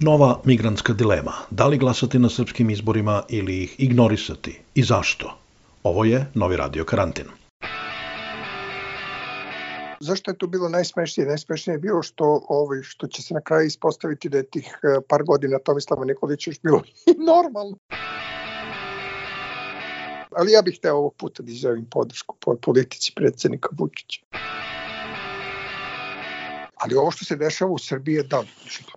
Nova migrantska dilema. Da li glasati na srpskim izborima ili ih ignorisati? I zašto? Ovo je Novi radio karantin. Zašto je to bilo najsmešnije? Najsmešnije je bilo što, ovaj, što će se na kraju ispostaviti da je tih eh, par godina Tomislava Nikolića još bilo normalno. Ali ja bih teo ovog puta da izjavim podršku po politici predsednika Vučića. Ali ovo što se dešava u Srbiji je da,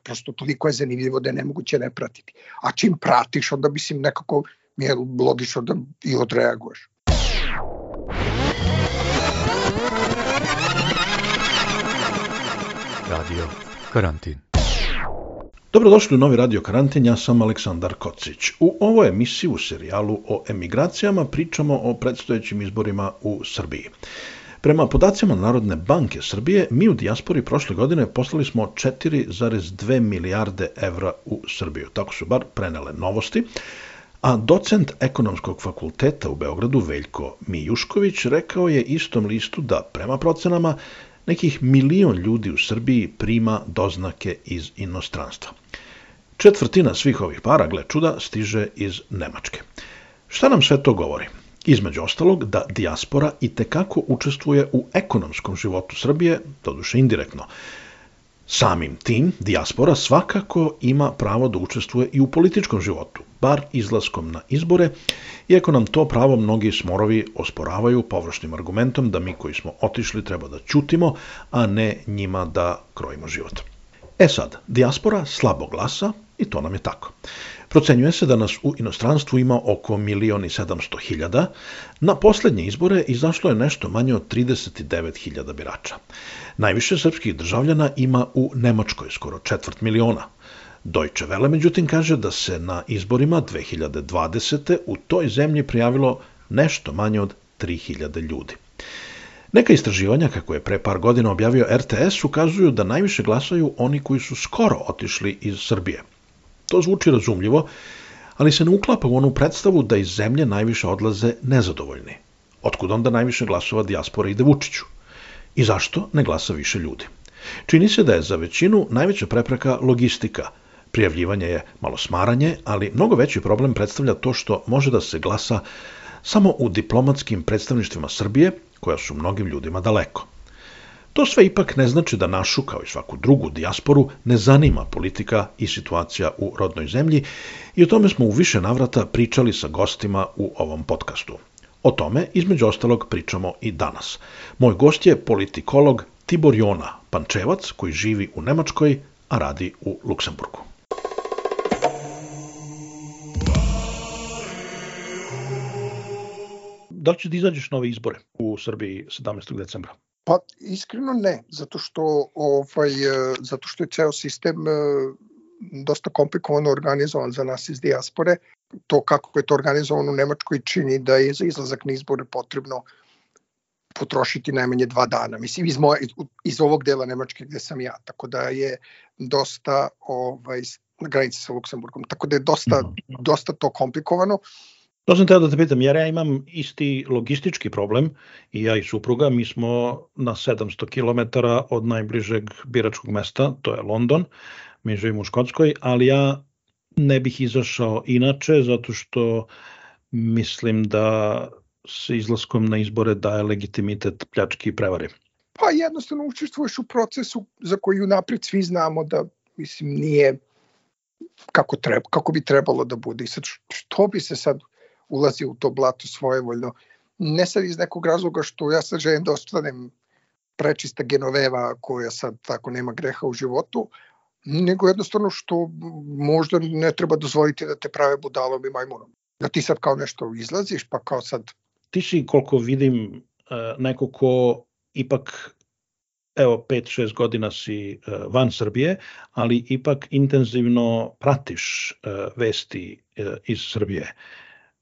prosto toliko je zanimljivo da je nemoguće ne pratiti. A čim pratiš, onda mislim nekako mi je logično da i odreaguješ. Radio Karantin. Dobrodošli u novi Radio Karantin, ja sam Aleksandar Kocić. U ovoj emisiji u serijalu o emigracijama pričamo o predstojećim izborima u Srbiji. Prema podacima Narodne banke Srbije, mi u dijaspori prošle godine poslali smo 4,2 milijarde evra u Srbiju. Tako su bar prenele novosti. A docent ekonomskog fakulteta u Beogradu Veljko Mijušković rekao je istom listu da prema procenama nekih milion ljudi u Srbiji prima doznake iz inostranstva. Četvrtina svih ovih para, gle čuda, stiže iz Nemačke. Šta nam sve to govori? Između ostalog da dijaspora i tekako učestvuje u ekonomskom životu Srbije, doduše indirektno. Samim tim, dijaspora svakako ima pravo da učestvuje i u političkom životu, bar izlaskom na izbore, iako nam to pravo mnogi smorovi osporavaju površnim argumentom da mi koji smo otišli treba da ćutimo, a ne njima da krojimo život. E sad, dijaspora slabo glasa i to nam je tako. Procenjuje se da nas u inostranstvu ima oko milioni 700 hiljada. Na poslednje izbore izašlo je nešto manje od 39 hiljada birača. Najviše srpskih državljana ima u Nemačkoj, skoro četvrt miliona. Deutsche Welle, međutim, kaže da se na izborima 2020. u toj zemlji prijavilo nešto manje od 3000 ljudi. Neka istraživanja, kako je pre par godina objavio RTS, ukazuju da najviše glasaju oni koji su skoro otišli iz Srbije. To zvuči razumljivo, ali se ne uklapa u onu predstavu da iz zemlje najviše odlaze nezadovoljni. Otkud onda najviše glasova dijaspora ide Vučiću? I zašto ne glasa više ljudi? Čini se da je za većinu najveća prepreka logistika. Prijavljivanje je malo smaranje, ali mnogo veći problem predstavlja to što može da se glasa samo u diplomatskim predstavništvima Srbije, koja su mnogim ljudima daleko. To sve ipak ne znači da našu, kao i svaku drugu dijasporu, ne zanima politika i situacija u rodnoj zemlji i o tome smo u više navrata pričali sa gostima u ovom podcastu. O tome, između ostalog, pričamo i danas. Moj gost je politikolog Tibor Jona, pančevac koji živi u Nemačkoj, a radi u Luksemburgu. Da li ćeš da izađeš na ove izbore u Srbiji 17. decembra? Pa iskreno ne, zato što ovaj e, zato što je ceo sistem e, dosta komplikovano organizovan za nas iz dijaspore. To kako je to organizovano u Nemačkoj čini da je za izlazak na izbore potrebno potrošiti najmanje dva dana. Mislim, iz, moje, iz ovog dela Nemačke gde sam ja, tako da je dosta ovaj, na granici sa Luksemburgom, tako da je dosta, mhm. dosta to komplikovano. To sam teo da te pitam, jer ja imam isti logistički problem i ja i supruga, mi smo na 700 km od najbližeg biračkog mesta, to je London, mi živimo u Škotskoj, ali ja ne bih izašao inače zato što mislim da se izlaskom na izbore daje legitimitet pljački i prevari. Pa jednostavno učestvuješ u procesu za koji unapred svi znamo da mislim nije kako, treba, kako bi trebalo da bude. I sad što bi se sad ulazi u to blato svojevoljno. Ne sad iz nekog razloga što ja sad želim da ostanem prečista genoveva koja sad tako nema greha u životu, nego jednostavno što možda ne treba dozvoliti da te prave budalom i majmunom. Da ti sad kao nešto izlaziš, pa kao sad... Ti si, koliko vidim, e, neko ko ipak evo 5-6 godina si e, van Srbije, ali ipak intenzivno pratiš e, vesti iz Srbije.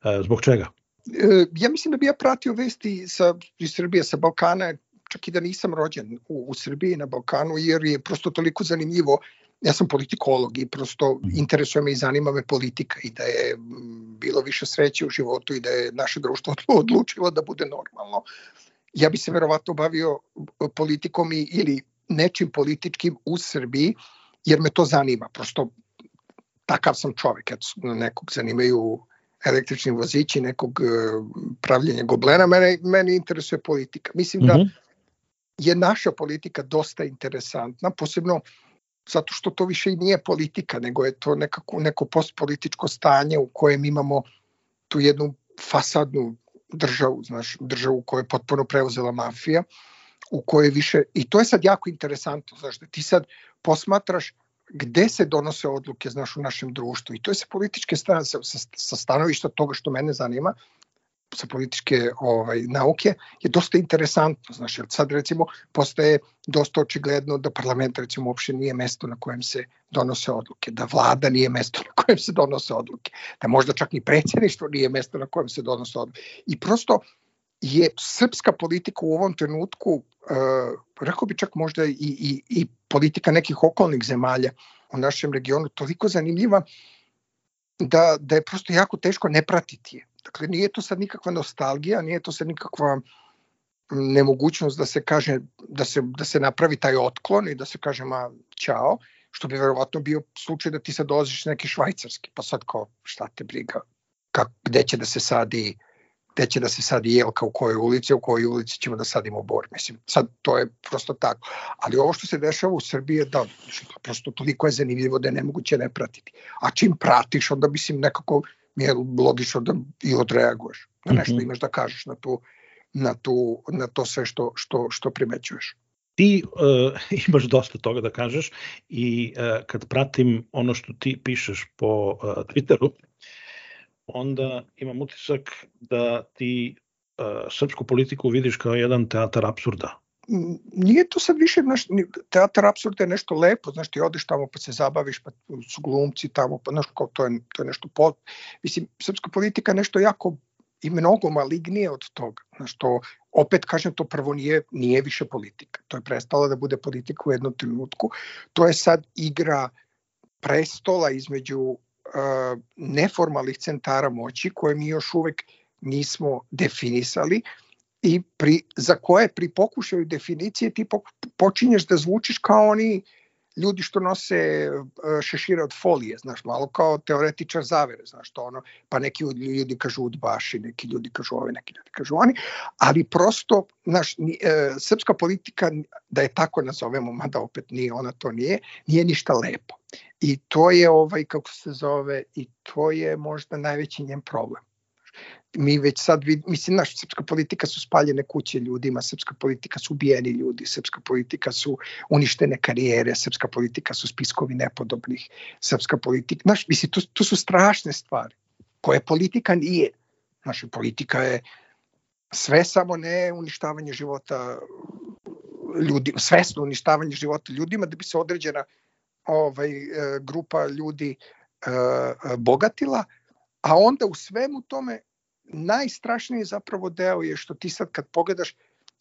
E, zbog čega? E, ja mislim da bi ja pratio vesti sa, iz Srbije, sa Balkana, čak i da nisam rođen u, u Srbiji na Balkanu, jer je prosto toliko zanimljivo. Ja sam politikolog i prosto interesuje me i zanima me politika i da je bilo više sreće u životu i da je naše društvo odlučilo da bude normalno. Ja bi se verovatno bavio politikom i, ili nečim političkim u Srbiji, jer me to zanima. Prosto takav sam čovek, eto, nekog zanimaju električni vozići, nekog pravljenja goblena, mene, mene interesuje politika. Mislim da mm -hmm. je naša politika dosta interesantna, posebno zato što to više i nije politika, nego je to nekako, neko postpolitičko stanje u kojem imamo tu jednu fasadnu državu, znaš, državu u kojoj je potpuno preuzela mafija, u kojoj više, i to je sad jako interesantno, znaš, da ti sad posmatraš gde se donose odluke znaš, u našem društvu i to je sa političke strane, sa, sa stanovišta toga što mene zanima, sa političke ovaj, nauke je dosta interesantno, znaš, jer sad recimo postaje dosta očigledno da parlament recimo uopšte nije mesto na kojem se donose odluke, da vlada nije mesto na kojem se donose odluke, da možda čak ni predsjedništvo nije mesto na kojem se donose odluke. I prosto je srpska politika u ovom trenutku, uh, rekao bi čak možda i, i, i politika nekih okolnih zemalja u našem regionu toliko zanimljiva da, da je prosto jako teško ne pratiti je. Dakle, nije to sad nikakva nostalgija, nije to sad nikakva nemogućnost da se kaže da se, da se napravi taj otklon i da se kaže ma ćao, što bi verovatno bio slučaj da ti sad dolaziš neki švajcarski, pa sad kao šta te briga, kak, gde će da se sadi gde će da se sadi jelka u kojoj ulici, u kojoj ulici ćemo da sadimo bor. Mislim, sad to je prosto tako. Ali ovo što se dešava u Srbiji je da prosto toliko je zanimljivo da je nemoguće ne pratiti. A čim pratiš, onda mislim nekako mi je logično da i odreaguješ, da nešto mm -hmm. imaš da kažeš na, tu, na, tu, na to sve što, što, što primećuješ ti uh, imaš dosta toga da kažeš i uh, kad pratim ono što ti pišeš po uh, Twitteru, onda imam utisak da ti uh, srpsku politiku vidiš kao jedan teatar absurda. Nije to sad više, naš, teatar absurda je nešto lepo, znaš, ti odeš tamo pa se zabaviš, pa su glumci tamo, pa znaš, kao to je, to je nešto po... Mislim, srpska politika je nešto jako i mnogo malignije od toga. Znaš, to, opet kažem, to prvo nije, nije više politika. To je prestalo da bude politika u jednom trenutku. To je sad igra prestola između neformalnih centara moći koje mi još uvek nismo definisali i pri, za koje pri pokušaju definicije ti počinješ da zvučiš kao oni ljudi što nose e, šešire od folije, znaš, malo kao teoretičar zavere, znaš, to ono, pa neki ljudi kažu udbaši, neki ljudi kažu ove, neki ljudi kažu oni, ali prosto, znaš, e, srpska politika, da je tako nazovemo, mada opet nije, ona to nije, nije ništa lepo. I to je ovaj, kako se zove, i to je možda najveći njen problem mi već sad, mislim, naša srpska politika su spaljene kuće ljudima, srpska politika su ubijeni ljudi, srpska politika su uništene karijere, srpska politika su spiskovi nepodobnih, srpska politika, znaš, mislim, to, to su strašne stvari, koje politika nije. Naša politika je sve samo ne uništavanje života ljudi, svesno uništavanje života ljudima da bi se određena ovaj, e, grupa ljudi uh, bogatila, a onda u svemu tome najstrašniji zapravo deo je što ti sad kad pogledaš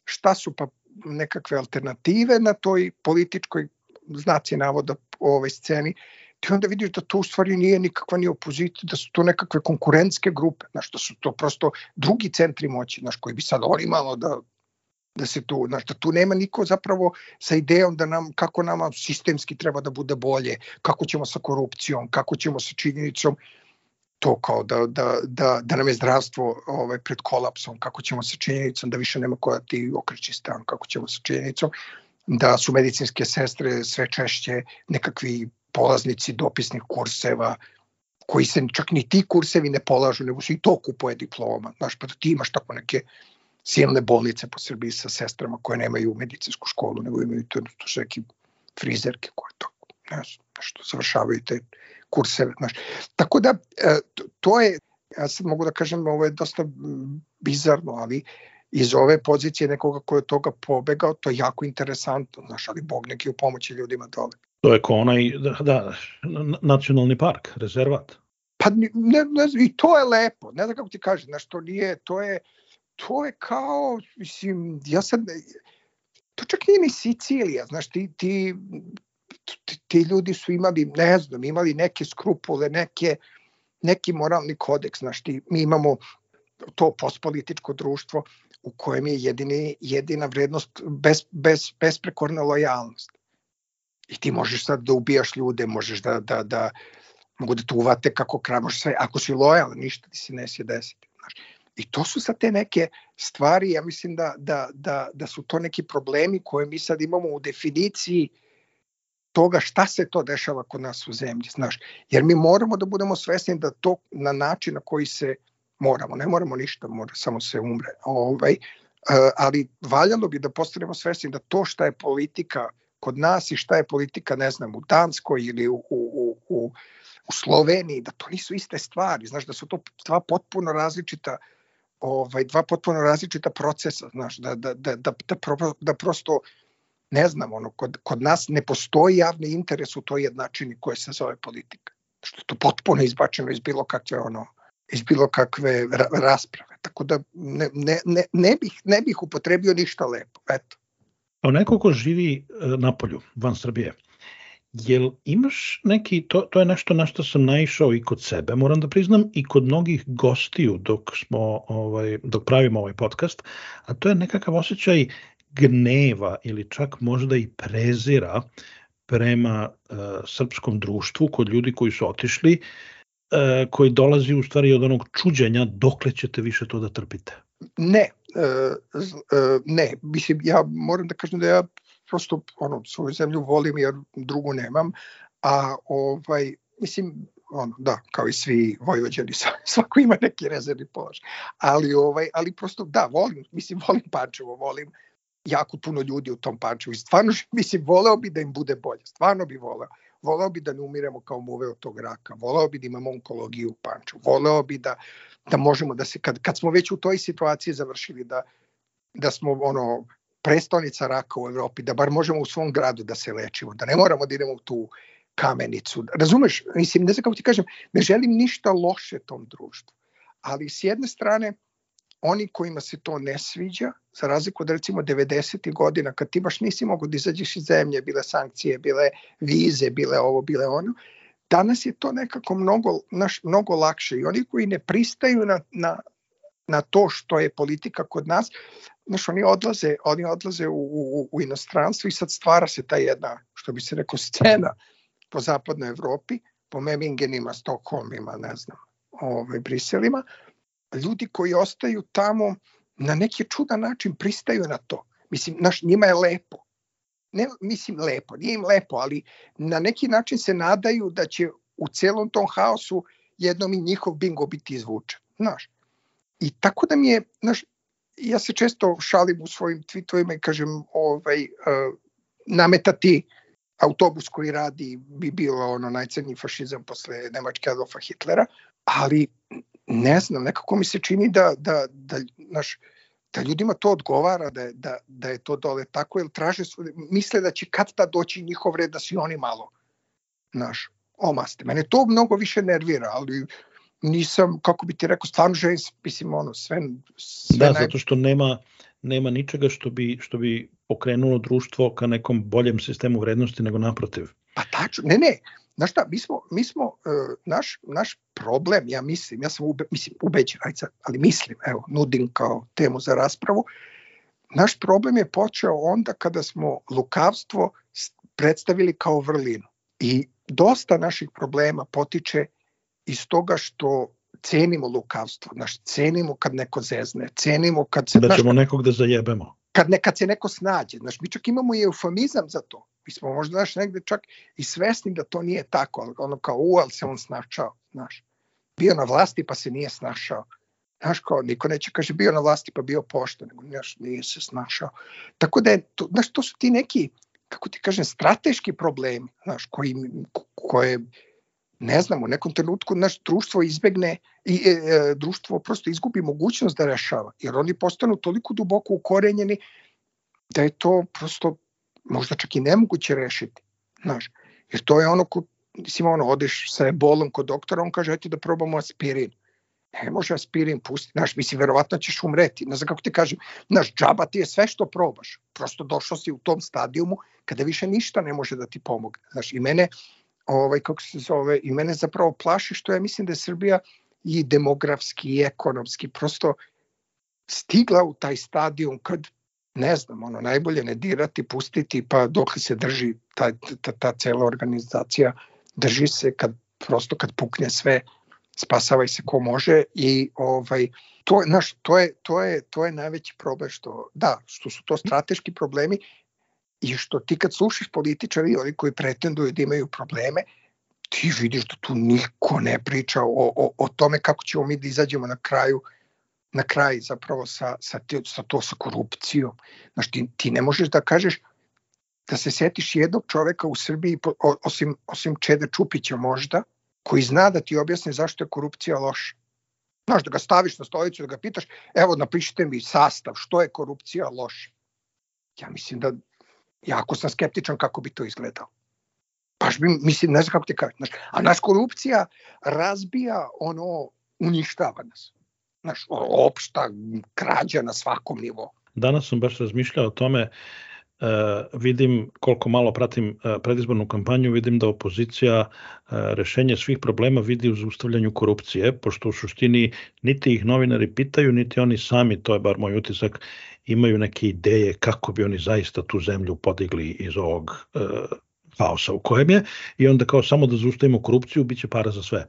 šta su pa nekakve alternative na toj političkoj znaci navoda o ovoj sceni, ti onda vidiš da to u stvari nije nikakva ni opozicija, da su to nekakve konkurentske grupe, znaš, da su to prosto drugi centri moći, znaš, koji bi sad oni malo da da se tu, znaš, da tu nema niko zapravo sa idejom da nam, kako nama sistemski treba da bude bolje, kako ćemo sa korupcijom, kako ćemo sa činjenicom to kao da, da, da, da nam je zdravstvo ovaj, pred kolapsom, kako ćemo sa činjenicom da više nema koja ti okreći stan, kako ćemo sa činjenicom da su medicinske sestre sve češće nekakvi polaznici dopisnih kurseva, koji se čak ni ti kursevi ne polažu, nego su i to kupuje diploma. Znaš, pa da ti imaš tako neke silne bolnice po Srbiji sa sestrama koje nemaju medicinsku školu, nego imaju to, to su neki frizerke koje to, ne znam, što završavaju te kurseve. Znaš. Tako da, e, to je, ja sad mogu da kažem, ovo je dosta bizarno, ali iz ove pozicije nekoga ko je toga pobegao, to je jako interesantno, znaš, ali Bog neki u pomoći ljudima dole. To je kao onaj, da, da nacionalni park, rezervat. Pa ne, ne, i to je lepo, ne znam kako ti kažem, znaš, to nije, to je, to je kao, mislim, ja sad, to čak nije ni Sicilija, znaš, ti, ti ti ljudi su imali, ne znam, imali neke skrupule, neke, neki moralni kodeks, znaš, ti, mi imamo to postpolitičko društvo u kojem je jedini, jedina vrednost bez, bez, besprekorna lojalnost. I ti možeš sad da ubijaš ljude, možeš da, da, da, mogu da te uvate kako kramoš sve, ako si lojalan, ništa ti se neće desiti. Znaš. I to su sa te neke stvari, ja mislim da, da, da, da su to neki problemi koje mi sad imamo u definiciji toga šta se to dešava kod nas u zemlji, znaš. Jer mi moramo da budemo svesni da to na način na koji se moramo, ne moramo ništa, mora samo se umre. Ovaj, ali valjalo bi da postanemo svesni da to šta je politika kod nas i šta je politika, ne znam, u Danskoj ili u, u, u, u Sloveniji, da to nisu iste stvari, znaš, da su to dva potpuno različita ovaj, dva potpuno različita procesa, znaš, da, da, da, da, da, pro, da prosto ne znam, ono, kod, kod nas ne postoji javni interes u toj jednačini koja se zove politika. Što je to potpuno izbačeno iz bilo kakve ono, iz bilo kakve ra rasprave. Tako da ne, ne, ne, ne, bih, ne bih upotrebio ništa lepo. Eto. A neko ko živi e, na polju, van Srbije, jel imaš neki, to, to je nešto na što sam naišao i kod sebe, moram da priznam, i kod mnogih gostiju dok, smo, ovaj, dok pravimo ovaj podcast, a to je nekakav osjećaj gneva ili čak možda i prezira prema uh, srpskom društvu kod ljudi koji su otišli, uh, koji dolazi u stvari od onog čuđenja dokle ćete više to da trpite. Ne, uh, uh, ne, mislim, ja moram da kažem da ja prosto ono, svoju zemlju volim jer drugu nemam, a ovaj, mislim, ono, da, kao i svi vojvođani, svako ima neki rezervni položaj. Ali, ovaj, ali prosto, da, volim, mislim, volim Pančevo, volim jako puno ljudi u tom Pančevu i stvarno, mislim, voleo bi da im bude bolje, stvarno bi voleo. Voleo bi da ne umiremo kao muve od tog raka, voleo bi da imamo onkologiju u Pančevu, voleo bi da, da možemo da se, kad, kad smo već u toj situaciji završili, da, da smo ono, prestonica raka u Evropi, da bar možemo u svom gradu da se lečimo, da ne moramo da idemo u tu kamenicu. Razumeš, mislim, ne znam kako ti kažem, ne želim ništa loše tom društvu, ali s jedne strane, oni kojima se to ne sviđa, za razliku od recimo 90. godina, kad ti baš nisi mogo da izađeš iz zemlje, bile sankcije, bile vize, bile ovo, bile ono, danas je to nekako mnogo, naš, mnogo lakše i oni koji ne pristaju na, na, na to što je politika kod nas, znaš, oni odlaze, oni odlaze u, u, u inostranstvo i sad stvara se ta jedna, što bi se rekao, scena po zapadnoj Evropi, po Memingenima, Stokholmima, ne znam, ovaj, Briselima, ljudi koji ostaju tamo na neki čudan način pristaju na to. Mislim, naš, njima je lepo. Ne, mislim lepo, nije im lepo, ali na neki način se nadaju da će u celom tom haosu jednom i njihov bingo biti izvučen. Znaš. I tako da mi je, znaš, ja se često šalim u svojim tweetovima i kažem ovaj, uh, nametati autobus koji radi bi bilo ono najcrniji fašizam posle Nemačke Adolfa Hitlera, ali ne znam, nekako mi se čini da, da, da, naš, da ljudima to odgovara, da, da, da je to dole tako, jer traže, misle da će kad ta doći njihov red da si oni malo, naš, omaste. Mene to mnogo više nervira, ali nisam, kako bi ti rekao, stvarno želim, mislim, ono, sve... sve da, naj... zato što nema, nema ničega što bi, što bi pokrenulo društvo ka nekom boljem sistemu vrednosti nego naprotiv. Pa tačno, ne, ne, Znaš šta, mi smo, mi smo uh, naš, naš problem, ja mislim, ja sam ube, mislim, ubeđen, sad, ali mislim, evo, nudim kao temu za raspravu, naš problem je počeo onda kada smo lukavstvo predstavili kao vrlinu. I dosta naših problema potiče iz toga što cenimo lukavstvo, naš cenimo kad neko zezne, cenimo kad se... Da ćemo naš, nekog da zajebemo. Kad, ne, kad se neko snađe, znaš, mi čak imamo i eufemizam za to. Mi smo možda znaš, negde čak i svesni da to nije tako, ono kao u, ali se on snašao, znaš. Bio na vlasti pa se nije snašao. Znaš, kao, niko neće kaže bio na vlasti pa bio pošto, nego znaš, nije se snašao. Tako da je, to, znaš, to su ti neki, kako ti kažem, strateški problemi, znaš, koji, koje, ne znam, u nekom trenutku naš društvo izbegne i e, e, društvo prosto izgubi mogućnost da rešava, jer oni postanu toliko duboko ukorenjeni da je to prosto možda čak i nemoguće rešiti. Znaš, jer to je ono ko, mislim, ono, odeš sa ebolom kod doktora, on kaže, ajte da probamo aspirin. Ne može aspirin pustiti, znaš, mislim, verovatno ćeš umreti. Ne znam kako ti kažem, znaš, džaba ti je sve što probaš. Prosto došao si u tom stadijumu kada više ništa ne može da ti pomogne. Znaš, i mene, ovaj, kako se zove, i mene zapravo plaši što ja mislim da je Srbija i demografski i ekonomski prosto stigla u taj stadijum kad ne znam, ono, najbolje ne dirati, pustiti, pa dok se drži ta, ta, ta cela organizacija, drži se kad prosto kad pukne sve, spasavaj se ko može i ovaj to naš to je to je to je najveći problem što da što su to strateški problemi i što ti kad slušaš političari oni koji pretenduju da imaju probleme ti vidiš da tu niko ne priča o, o, o tome kako ćemo mi da izađemo na kraju na kraj zapravo sa, sa, sa to sa korupcijom. Znaš, ti, ti ne možeš da kažeš da se setiš jednog čoveka u Srbiji, osim, osim Čeda Čupića možda, koji zna da ti objasne zašto je korupcija loša. Znaš, da ga staviš na stolicu, da ga pitaš, evo napišite mi sastav, što je korupcija loša. Ja mislim da, jako sam skeptičan kako bi to izgledalo. Baš bi, mislim, ne znam kako ti kažem. Znaš, a naš korupcija razbija ono, uništava nas. Znaš, opšta krađa na svakom nivou. Danas sam baš razmišljao o tome Uh, vidim koliko malo pratim uh, predizbornu kampanju, vidim da opozicija uh, rešenje svih problema vidi u zaustavljanju korupcije, pošto u suštini niti ih novinari pitaju, niti oni sami, to je bar moj utisak, imaju neke ideje kako bi oni zaista tu zemlju podigli iz ovog haosa u kojem je i onda kao samo da zaustavimo korupciju, bit će para za sve.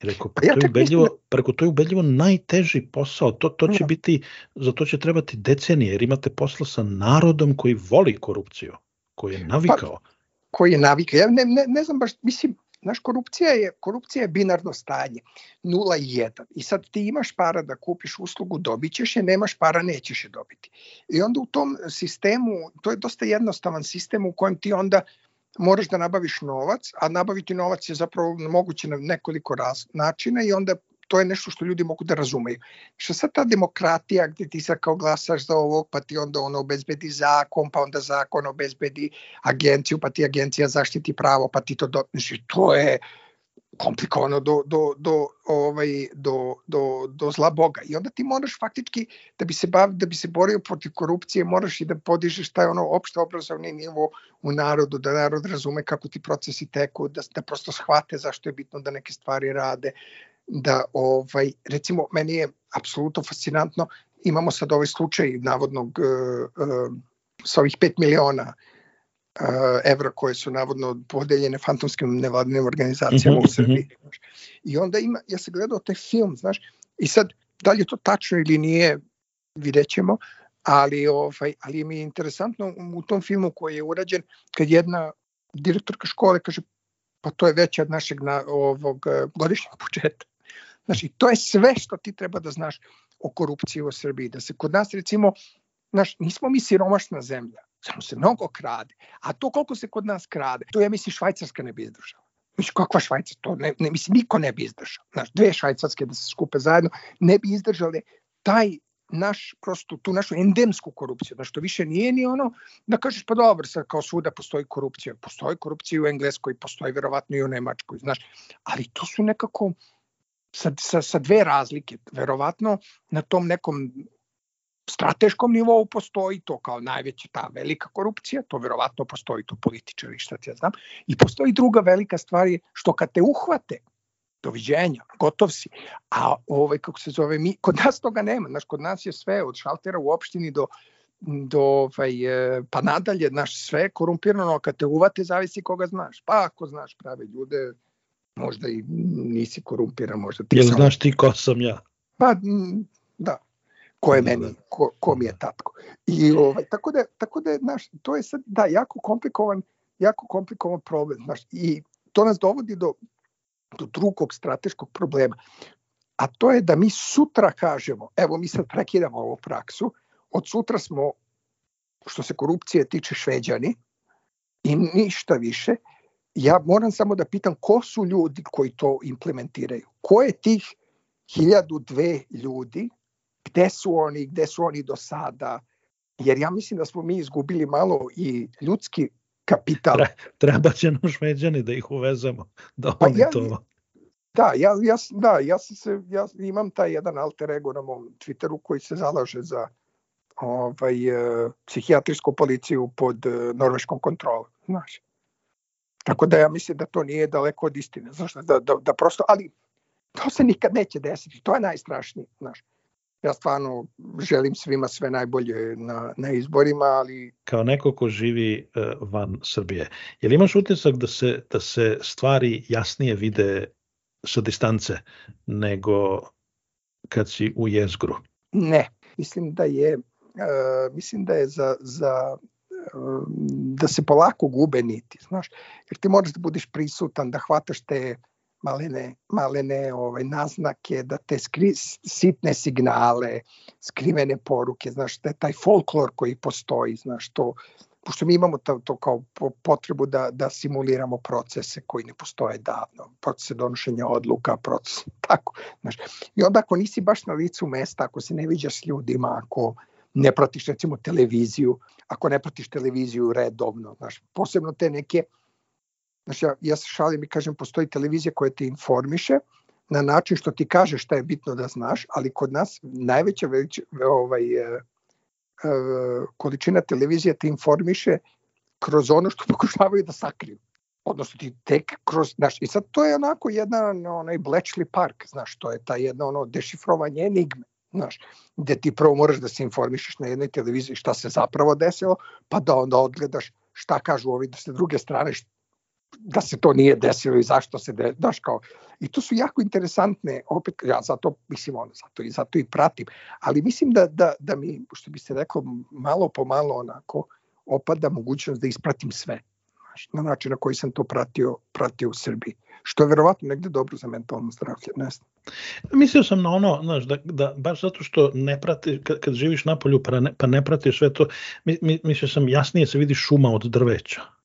Rekao, pa, pa ja to je ubedljivo, mislim... preko to je ubedljivo najteži posao, to, to će biti, za to će trebati decenije, jer imate posla sa narodom koji voli korupciju, koji je navikao. Pa, koji je navikao, ja ne, ne, ne znam baš, mislim, Znaš, korupcija je, korupcija je binarno stanje, 0 i 1. I sad ti imaš para da kupiš uslugu, dobit ćeš je, nemaš para, nećeš je dobiti. I onda u tom sistemu, to je dosta jednostavan sistem u kojem ti onda moraš da nabaviš novac, a nabaviti novac je zapravo moguće na nekoliko raz, načina i onda to je nešto što ljudi mogu da razumeju. Što sad ta demokratija gde ti sad kao glasaš za ovog, pa ti onda ono obezbedi zakon, pa onda zakon obezbedi agenciju, pa ti agencija zaštiti pravo, pa ti to do... Znači, to je, komplikovano do, do, do, ovaj, do, do, do zla Boga. I onda ti moraš faktički, da bi se, bav, da bi se borio protiv korupcije, moraš i da podižeš taj ono opšte obrazovni nivo u narodu, da narod razume kako ti procesi teku, da, da prosto shvate zašto je bitno da neke stvari rade, da ovaj, recimo meni je apsolutno fascinantno, imamo sad ovaj slučaj navodnog uh, uh, sa ovih 5 miliona evra koje su navodno podeljene fantomskim nevladinim organizacijama mm -hmm, u Srbiji. Mm -hmm. I onda ima, ja sam gledao taj film, znaš, i sad, da li je to tačno ili nije, vidjet ćemo, ali, ovaj, ali mi je interesantno u tom filmu koji je urađen, kad jedna direktorka škole kaže, pa to je veće od našeg na, ovog godišnjeg budžeta. Znači, to je sve što ti treba da znaš o korupciji u Srbiji. Da se kod nas, recimo, znaš, nismo mi siromašna zemlja Samo se mnogo krade. A to koliko se kod nas krade, to ja mislim Švajcarska ne bi izdržala. Mislim, kakva Švajca, to ne, ne, mislim, niko ne bi izdržao. Znaš, dve švajcarske da se skupe zajedno, ne bi izdržale taj naš, prosto, tu našu endemsku korupciju, da što više nije ni ono da kažeš pa dobro, sad kao svuda postoji korupcija, postoji korupcija u Engleskoj, postoji verovatno i u Nemačkoj, znaš, ali to su nekako sa, sa, sa dve razlike, verovatno na tom nekom strateškom nivou postoji to kao najveća ta velika korupcija, to verovatno postoji to političari, šta ti ja znam, i postoji druga velika stvar je što kad te uhvate, doviđenja, gotov si. A ovaj, kako se zove, mi, kod nas toga nema, znaš, kod nas je sve od šaltera u opštini do, do ovaj, e, pa nadalje, znaš, sve korumpirano, kad te uvate, zavisi koga znaš. Pa ako znaš prave ljude, možda i nisi korumpiran, možda ti Jel sam... znaš ti ko sam ja? Pa, da, ko je meni, ko, ko mi je tatko. I ovaj, tako da, tako da, znaš, to je sad, da, jako komplikovan, jako komplikovan problem, znaš, i to nas dovodi do, do drugog strateškog problema. A to je da mi sutra kažemo, evo mi sad prekidamo ovu praksu, od sutra smo, što se korupcije tiče šveđani, i ništa više, ja moram samo da pitam ko su ljudi koji to implementiraju. Ko je tih hiljadu dve ljudi gde su oni, gde su oni do sada, jer ja mislim da smo mi izgubili malo i ljudski kapital. Treba će nam šveđani da ih uvezemo, da pa oni ja, to... Da, ja, ja, da, ja, sam se, ja imam taj jedan alter ego na mom Twitteru koji se zalaže za ovaj, uh, psihijatrijsku policiju pod uh, norveškom kontrolom, znaš. Tako da ja mislim da to nije daleko od istine, znaš, da, da, da prosto, ali to se nikad neće desiti, to je najstrašnije, znaš ja stvarno želim svima sve najbolje na, na izborima, ali... Kao neko ko živi uh, van Srbije, je li imaš utisak da se, da se stvari jasnije vide sa distance nego kad si u jezgru? Ne, mislim da je, uh, mislim da je za, za uh, da se polako gube niti, znaš, jer ti moraš da budeš prisutan, da hvataš te malene, malene ovaj, naznake, da te skri, sitne signale, skrivene poruke, znaš, da taj folklor koji postoji, znaš, to, pošto mi imamo to, to kao potrebu da, da simuliramo procese koji ne postoje davno, procese donošenja odluka, proces, tako, znaš. I onda ako nisi baš na licu mesta, ako se ne viđaš s ljudima, ako ne pratiš recimo televiziju, ako ne pratiš televiziju redovno, znaš, posebno te neke Znači, ja, ja se šalim i kažem, postoji televizija koja te informiše na način što ti kaže šta je bitno da znaš, ali kod nas najveća već, ovaj, e, e, količina televizije te informiše kroz ono što pokušavaju da sakriju. Odnosno ti tek kroz, znaš, i sad to je onako jedan onaj Bletchley Park, znaš, to je ta jedna ono dešifrovanje enigme, znaš, gde ti prvo moraš da se informišeš na jednoj televiziji šta se zapravo desilo, pa da onda odgledaš šta kažu ovi da se druge strane da se to nije desilo i zašto se daš kao i to su jako interesantne opet ja zato mislim ono zato i zato i pratim ali mislim da da da mi što bi se rekao malo po malo onako opada mogućnost da ispratim sve znaš, na način na koji sam to pratio pratio u Srbiji što je verovatno negde dobro za mentalno zdravlje ne znam. Mislio sam na ono, znaš, da, da baš zato što ne prati, kad, kad živiš na polju pa ne, pa ne pratiš sve to, mi, mi, mislio sam jasnije se vidi šuma od drveća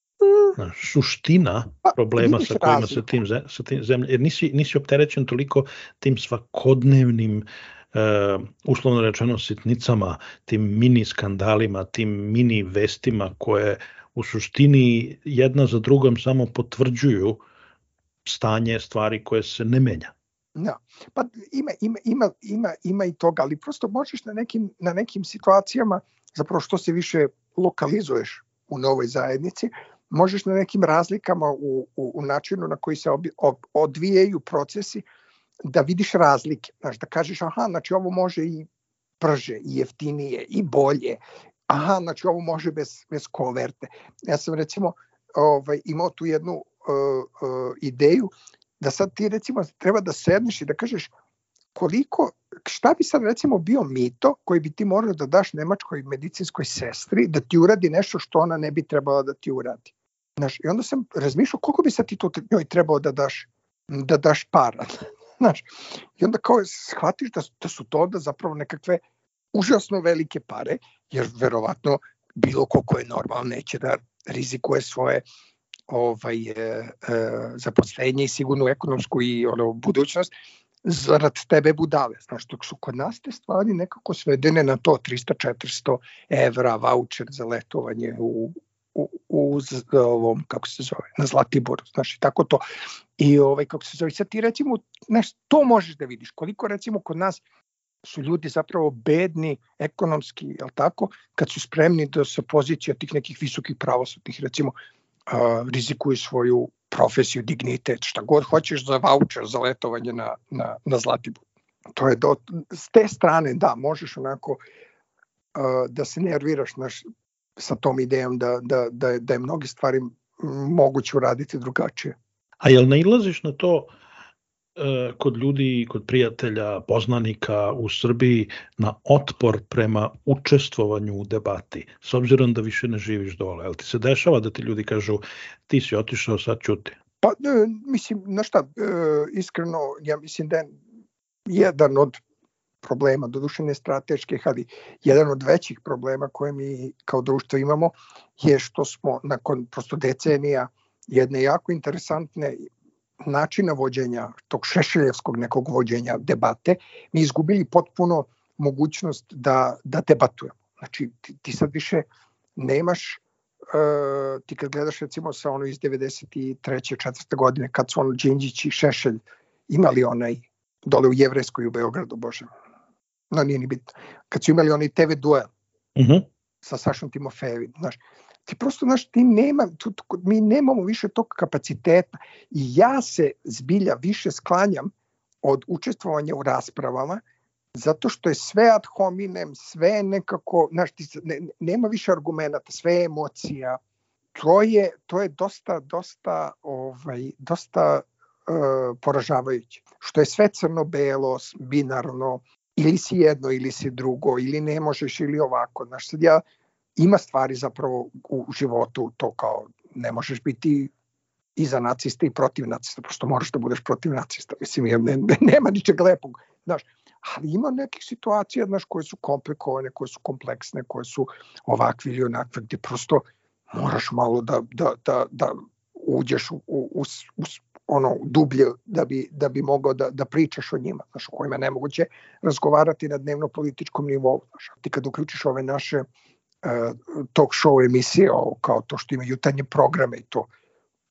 suština pa, problema sa kojima se tim, sa tim zemlje, jer nisi, nisi opterećen toliko tim svakodnevnim uh, uslovno rečeno sitnicama, tim mini skandalima, tim mini vestima koje u suštini jedna za drugom samo potvrđuju stanje stvari koje se ne menja. Da. Pa ima, ima, ima, ima, ima i toga, ali prosto možeš na nekim, na nekim situacijama, zapravo što se više lokalizuješ u novoj zajednici, možeš na nekim razlikama u, u, u načinu na koji se obi, ob, odvijaju procesi da vidiš razlike. Znaš, da kažeš, aha, znači ovo može i prže, i jeftinije, i bolje. Aha, znači ovo može bez, bez koverte. Ja sam recimo ovaj, imao tu jednu uh, uh, ideju da sad ti recimo treba da sedneš i da kažeš koliko, šta bi sad recimo bio mito koji bi ti morao da daš nemačkoj medicinskoj sestri da ti uradi nešto što ona ne bi trebala da ti uradi. Znaš, I onda sam razmišljao koliko bi sad ti to njoj trebao da daš, da daš para. Znaš, I onda kao shvatiš da, da su to onda zapravo nekakve užasno velike pare, jer verovatno bilo ko ko je normalno neće da rizikuje svoje ovaj, e, e, zaposlenje i sigurnu ekonomsku i ono, budućnost zarad tebe budale. Znaš, dok su kod nas te stvari nekako svedene na to 300-400 evra voucher za letovanje u, u, u ovom, kako se zove, na Zlatiboru, znaš, i tako to. I ovaj, kako se zove, sad ti recimo, znaš, to možeš da vidiš, koliko recimo kod nas su ljudi zapravo bedni ekonomski, jel tako, kad su spremni da sa pozicija tih nekih visokih pravosudnih, recimo, uh, rizikuju svoju profesiju, dignitet, šta god hoćeš za voucher, za letovanje na, na, na Zlatibor. To je do, s te strane, da, možeš onako uh, da se nerviraš, naš, sa tom idejom da, da, da, da je mnoge stvari moguće uraditi drugačije. A jel nailaziš na to e, kod ljudi, kod prijatelja, poznanika u Srbiji na otpor prema učestvovanju u debati, s obzirom da više ne živiš dole? Jel ti se dešava da ti ljudi kažu ti si otišao, sad čuti? Pa, e, mislim, na šta, e, iskreno, ja mislim da je jedan od problema, doduše ne strateških, ali jedan od većih problema koje mi kao društvo imamo je što smo nakon prosto decenija jedne jako interesantne načina vođenja, tog šešeljevskog nekog vođenja debate, mi izgubili potpuno mogućnost da, da debatujemo. Znači, ti, ti sad više nemaš, uh, ti kad gledaš recimo sa ono iz 93. četvrte godine, kad su ono Đinđić i Šešelj imali onaj dole u Jevreskoj u Beogradu, bože, no nije ni bitno, kad su imali onaj TV duel uh mhm. -huh. sa Sašom Timofejevim, znaš, ti prosto, znaš, ti nema, tu, mi nemamo više tog kapaciteta i ja se zbilja više sklanjam od učestvovanja u raspravama zato što je sve ad hominem, sve nekako, znaš, ti, ne, nema više argumenta, sve emocija. To je, to je dosta, dosta, ovaj, dosta uh, poražavajuće. Što je sve crno-belo, binarno, ili si jedno ili si drugo, ili ne možeš ili ovako. Znaš, sad ja, ima stvari zapravo u životu to kao ne možeš biti i za nacista i protiv nacista, prosto moraš da budeš protiv nacista. Mislim, ne, ne, nema ničeg lepog. Znaš, ali ima nekih situacija znaš, koje su komplikovane, koje su kompleksne, koje su ovakve ili onakve, gde prosto moraš malo da, da, da, da uđeš u, u, u ono dublje da bi, da bi mogao da, da pričaš o njima, znaš, o kojima nemoguće razgovarati na dnevno političkom nivou. Znaš. Ti kad uključiš ove naše uh, talk show emisije, o, kao to što ima jutarnje programe i to,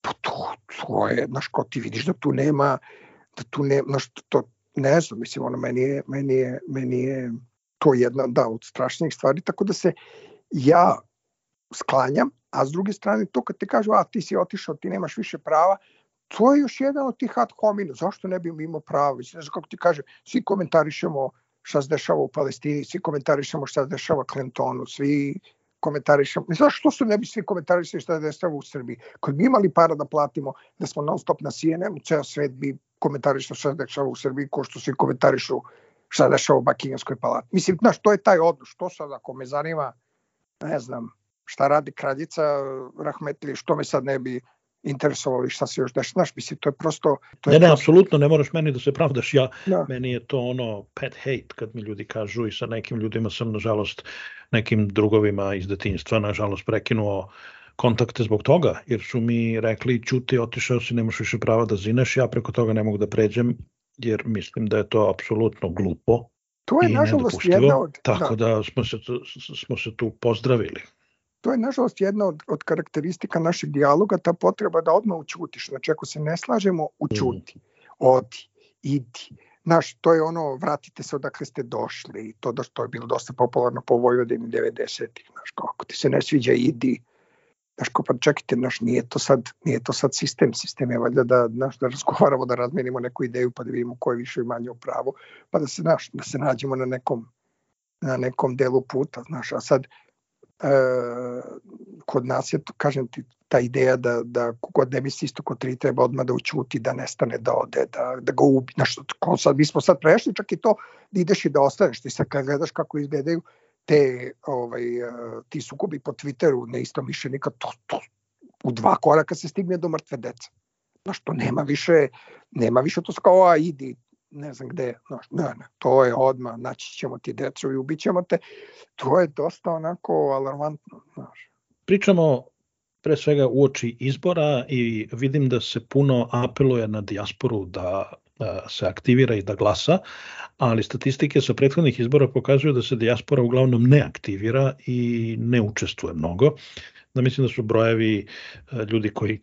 pa to, to je, znaš, kao ti vidiš da tu nema, da tu nema, znaš, to, ne znam, mislim, ono, meni je, meni je, meni je to jedna, da, od strašnijih stvari, tako da se ja sklanjam, a s druge strane to kad te kažu, a ti si otišao, ti nemaš više prava, to je još jedan od tih ad homina, zašto ne bi imao pravo, znam kako ti kaže, svi komentarišemo šta se dešava u Palestini, svi komentarišemo šta se dešava Clintonu, svi komentarišemo, zašto su ne bi svi komentarisali šta se dešava u Srbiji, kad bi imali para da platimo, da smo non stop na CNN, ceo svet bi komentarišao šta se dešava u Srbiji, ko što svi komentarišu šta se dešava u Bakinghamskoj palati. Mislim, znaš, to je taj odnos, što sad ako me zanima, ne znam, šta radi kraljica Rahmetli, što me sad ne bi interesovali šta se još dešava. Znaš, mislim, to je prosto... To je ne, ne, prosto... apsolutno, ne moraš meni da se pravdaš. Ja, da. Meni je to ono pet hate kad mi ljudi kažu i sa nekim ljudima sam, nažalost, nekim drugovima iz detinjstva, nažalost, prekinuo kontakte zbog toga, jer su mi rekli, čuti, otišao si, nemaš više prava da zineš, ja preko toga ne mogu da pređem, jer mislim da je to apsolutno glupo to je nažalost jedna od tako da, da smo se smo se tu pozdravili to je nažalost jedna od, od karakteristika našeg dijaloga, ta potreba da odmah učutiš. Znači, ako se ne slažemo, učuti, odi, idi. Znaš, to je ono, vratite se odakle ste došli, to da što je bilo dosta popularno po Vojvodini 90-ih, znaš, kako ti se ne sviđa, idi. Znaš, ko pa čekajte, znaš, nije to sad, nije to sad sistem, sistem je valjda da, znaš, da razgovaramo, da razmenimo neku ideju, pa da vidimo ko je više i manje u pravu, pa da se, znaš, da se nađemo na nekom, na nekom delu puta, znaš, a sad, kod nas je, kažem ti, ta ideja da, da kogod ne misli isto kod tri treba odmah da učuti, da nestane, da ode, da, da ga ubi. Znaš, ko sad, mi smo sad prešli čak i to da ideš i da ostaneš. Ti sad kad gledaš kako izgledaju te, ovaj, e, ti sukobi po Twitteru na isto mišljenika, to, to u dva koraka se stigne do mrtve dece. Znaš, to nema više, nema više to kao, a idi, ne znam gde, znaš, ne, ne, to je odmah, naći ćemo ti decu i ubit ćemo te, to je dosta onako alarmantno, znaš. Pričamo pre svega u oči izbora i vidim da se puno apeluje na dijasporu da se aktivira i da glasa, ali statistike sa prethodnih izbora pokazuju da se dijaspora uglavnom ne aktivira i ne učestvuje mnogo. Da mislim da su brojevi e, ljudi koji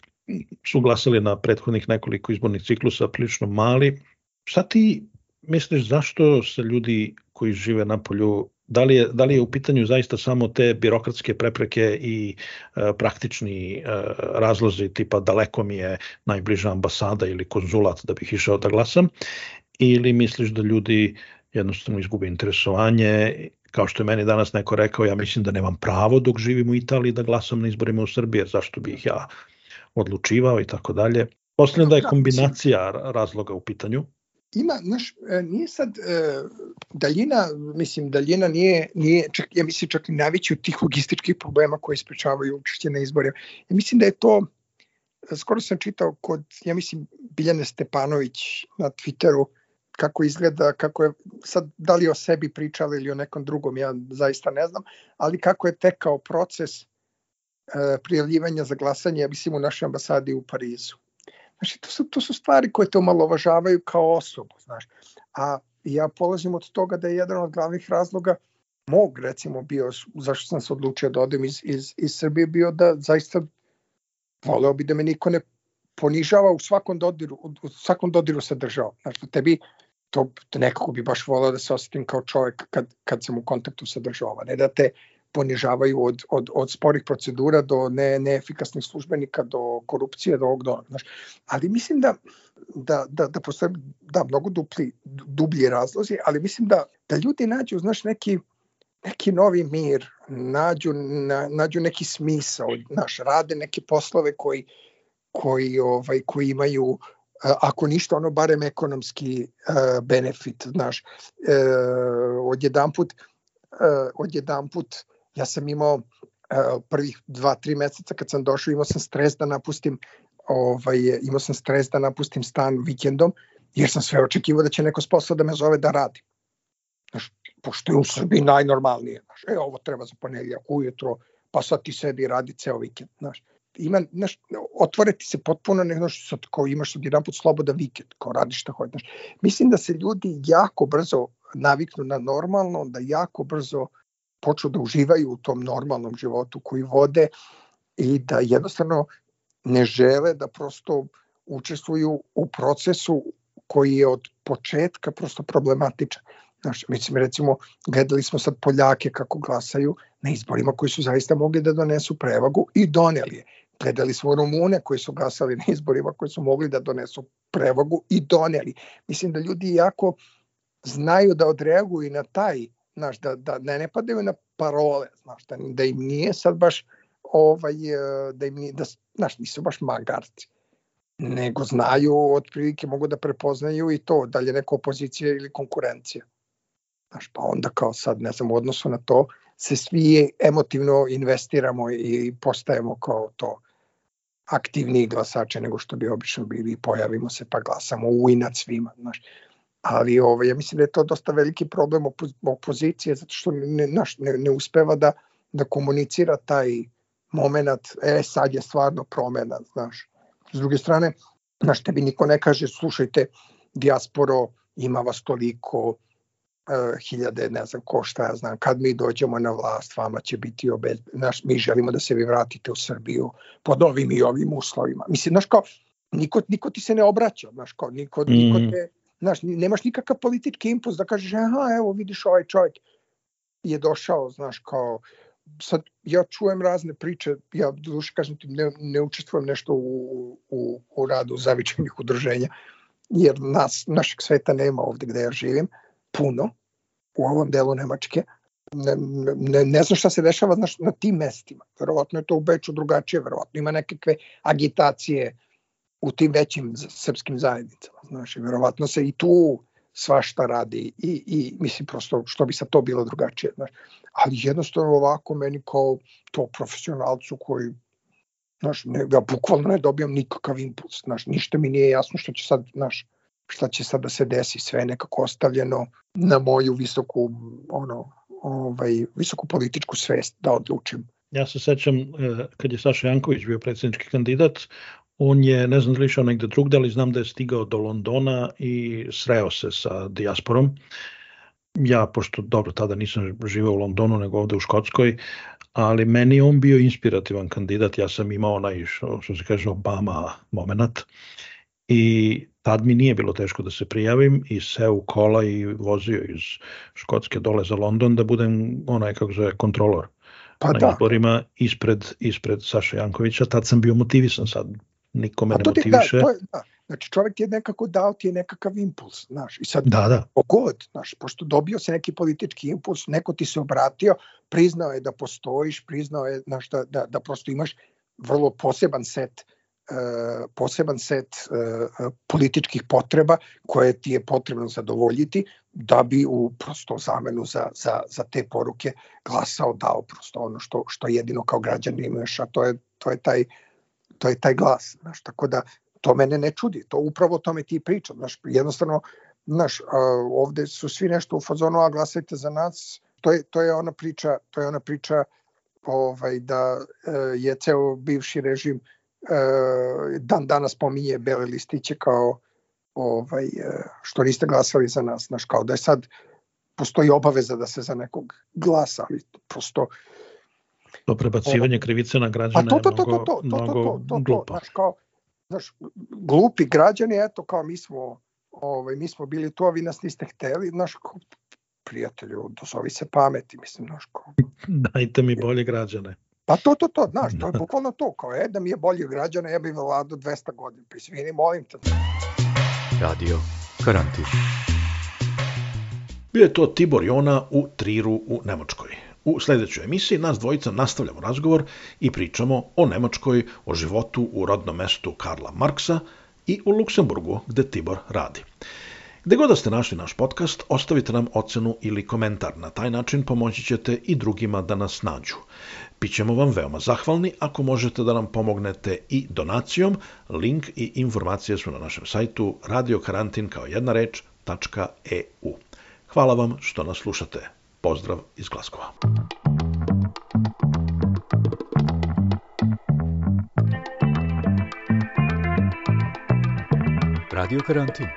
su glasali na prethodnih nekoliko izbornih ciklusa prilično mali, Šta ti misliš zašto se ljudi koji žive na polju da li, je, da li je u pitanju zaista samo te birokratske prepreke i e, praktični e, razlozi tipa daleko mi je najbliža ambasada ili konzulat da bih išao da glasam ili misliš da ljudi jednostavno izgube interesovanje kao što je meni danas neko rekao ja mislim da nemam pravo dok živim u Italiji da glasam na izborima u Srbiji zašto bih ja odlučivao i tako dalje. Postavljam da je kombinacija razloga u pitanju ima, znaš, e, nije sad e, daljina, mislim, daljina nije, nije čak, ja mislim, čak i najveći od tih logističkih problema koji sprečavaju učešće na izborima. Ja mislim da je to, skoro sam čitao kod, ja mislim, Biljane Stepanović na Twitteru, kako izgleda, kako je, sad da li o sebi pričali ili o nekom drugom, ja zaista ne znam, ali kako je tekao proces e, prijavljivanja za glasanje, ja mislim, u našoj ambasadi u Parizu. Znači, to su, to su stvari koje te omalovažavaju kao osobu, znaš. A ja polazim od toga da je jedan od glavnih razloga mog, recimo, bio, zašto sam se odlučio da odem iz, iz, iz Srbije, bio da zaista voleo bi da me niko ne ponižava u svakom dodiru, u svakom dodiru sa državom. Znači, tebi to nekako bi baš voleo da se osetim kao čovek kad, kad sam u kontaktu sa državom, ne da te ponižavaju od, od, od sporih procedura do ne, neefikasnih službenika, do korupcije, do ovog do, znaš. Ali mislim da, da, da, da postoje da, mnogo dupli, dublji razlozi, ali mislim da, da ljudi nađu, znaš, neki, neki novi mir, nađu, na, nađu neki smisao, naš, rade neke poslove koji, koji, ovaj, koji imaju ako ništa ono barem ekonomski uh, benefit, znaš, uh, odjedan put, uh, odjedan put ja sam imao prvih dva, tri meseca kad sam došao imao sam stres da napustim ovaj, imao sam stres da napustim stan vikendom jer sam sve očekivao da će neko s posla da me zove da radi. Znaš, pošto je u Srbiji najnormalnije. Znaš, e, ovo treba za ponedljak ujutro, pa sad ti sedi i radi ceo vikend. Znaš ima, znaš, otvore ti se potpuno nego što sad kao imaš sad jedan put slobodan vikend, kao radiš šta hoćeš. Mislim da se ljudi jako brzo naviknu na normalno, da jako brzo počnu da uživaju u tom normalnom životu koji vode i da jednostavno ne žele da prosto učestvuju u procesu koji je od početka prosto problematičan. Znaš, mislim, recimo, gledali smo sad Poljake kako glasaju na izborima koji su zaista mogli da donesu prevagu i doneli je. Gledali smo Rumune koji su glasali na izborima koji su mogli da donesu prevagu i doneli. Mislim da ljudi jako znaju da odreaguju na taj, znaš, da, da ne, ne padaju na parole, znaš, da, da im nije sad baš ovaj, e, da im nije, da, znaš, nisu baš magarci nego znaju, otprilike mogu da prepoznaju i to, da li je neka opozicija ili konkurencija. Znaš, pa onda kao sad, ne znam, u odnosu na to, se svi emotivno investiramo i postajemo kao to aktivniji glasače nego što bi obično bili i pojavimo se pa glasamo u inat svima. Znaš. Ali ovo, ovaj, ja mislim da je to dosta veliki problem opozicije zato što ne, naš, ne, ne uspeva da, da komunicira taj moment, e sad je stvarno promena, znaš. S druge strane, znaš, tebi niko ne kaže, slušajte, dijasporo, ima vas toliko, uh, hiljade, ne znam ko šta ja znam, kad mi dođemo na vlast, vama će biti obez... Znaš, mi želimo da se vi vratite u Srbiju pod ovim i ovim uslovima. Mislim, znaš, kao, niko, niko ti se ne obraća, znaš, kao, niko, mm. niko te, znaš, nemaš nikakav politički impuls da kažeš, aha, evo, vidiš ovaj čovjek je došao, znaš, kao, sad ja čujem razne priče, ja duše kažem ti ne, ne učestvujem nešto u, u, u radu zavičajnih udruženja, jer nas, našeg sveta nema ovde gde ja živim, puno, u ovom delu Nemačke, ne, ne, ne znam šta se dešava znaš, na tim mestima. Verovatno je to u Beču drugačije, verovatno ima nekakve agitacije u tim većim srpskim zajednicama. Znaš, verovatno se i tu svašta radi i, i mislim prosto što bi sa to bilo drugačije. Znaš. Ali jednostavno ovako meni kao to profesionalcu koji znaš, ne, ja bukvalno ne dobijam nikakav impuls, znaš, ništa mi nije jasno što će sad, znaš, šta će sad da se desi, sve nekako ostavljeno na moju visoku, ono, ovaj, visoku političku svest da odlučim. Ja se sećam e, kad je Saša Janković bio predsjednički kandidat, on je, ne znam da li išao negde drugde, ali znam da je stigao do Londona i sreo se sa dijasporom. Ja, pošto dobro, tada nisam živeo u Londonu, nego ovde u Škotskoj, ali meni on bio inspirativan kandidat, ja sam imao onaj, što, što se kaže, Obama moment i tad mi nije bilo teško da se prijavim i seo u kola i vozio iz Škotske dole za London da budem onaj kako zove kontrolor pa na da. izborima ispred, ispred Saša Jankovića, tad sam bio motivisan sad nikome ne da, motiviše. Da, to je, da. Znači čovjek je nekako dao ti je nekakav impuls, znaš, i sad da, da. pogod, znaš, pošto dobio se neki politički impuls, neko ti se obratio, priznao je da postojiš, priznao je, znaš, da, da, da prosto imaš vrlo poseban set uh, poseban set e, političkih potreba koje ti je potrebno zadovoljiti da bi u prosto zamenu za, za, za te poruke glasao dao prosto ono što, što jedino kao građan imaš, a to je, to je, taj, to je taj glas. Znaš, tako da to mene ne čudi, to upravo o tome ti pričam. Znaš, jednostavno, znaš, ovde su svi nešto u fazonu, a glasajte za nas, to je, to je ona priča, to je ona priča ovaj, da e, je ceo bivši režim E, dan danas pominje bele listiće kao ovaj, e, što niste glasali za nas, znaš, kao da je sad postoji obaveza da se za nekog glasa, ali prosto to prebacivanje ovo, krivice na građane to, to, to, to, to, to, mnogo, to, to, to, glupo. Znaš, kao, znaš, glupi građani, eto, kao mi smo, ovaj, mi smo bili tu, a vi nas niste hteli, znaš, kao, prijatelju, dozovi se pameti, mislim, znaš, kao. Dajte mi bolje građane. Pa to, to, to, znaš, to je bukvalno to, kao je da mi je bolji građana, ja bih vladao 200 godina, pa izvini, molim te. Radio Karantin. Bio je to Tibor Jona u Triru u Nemačkoj. U sledećoj emisiji nas dvojica nastavljamo razgovor i pričamo o Nemačkoj, o životu u rodnom mestu Karla Marksa i u Luksemburgu gde Tibor radi. Gde god da ste našli naš podcast, ostavite nam ocenu ili komentar. Na taj način pomoći ćete i drugima da nas nađu. Bićemo vam veoma zahvalni ako možete da nam pomognete i donacijom. Link i informacije su na našem sajtu radiokarantin kao jedna reč.eu. Hvala vam što nas slušate. Pozdrav iz Glaskova. Radio Karantin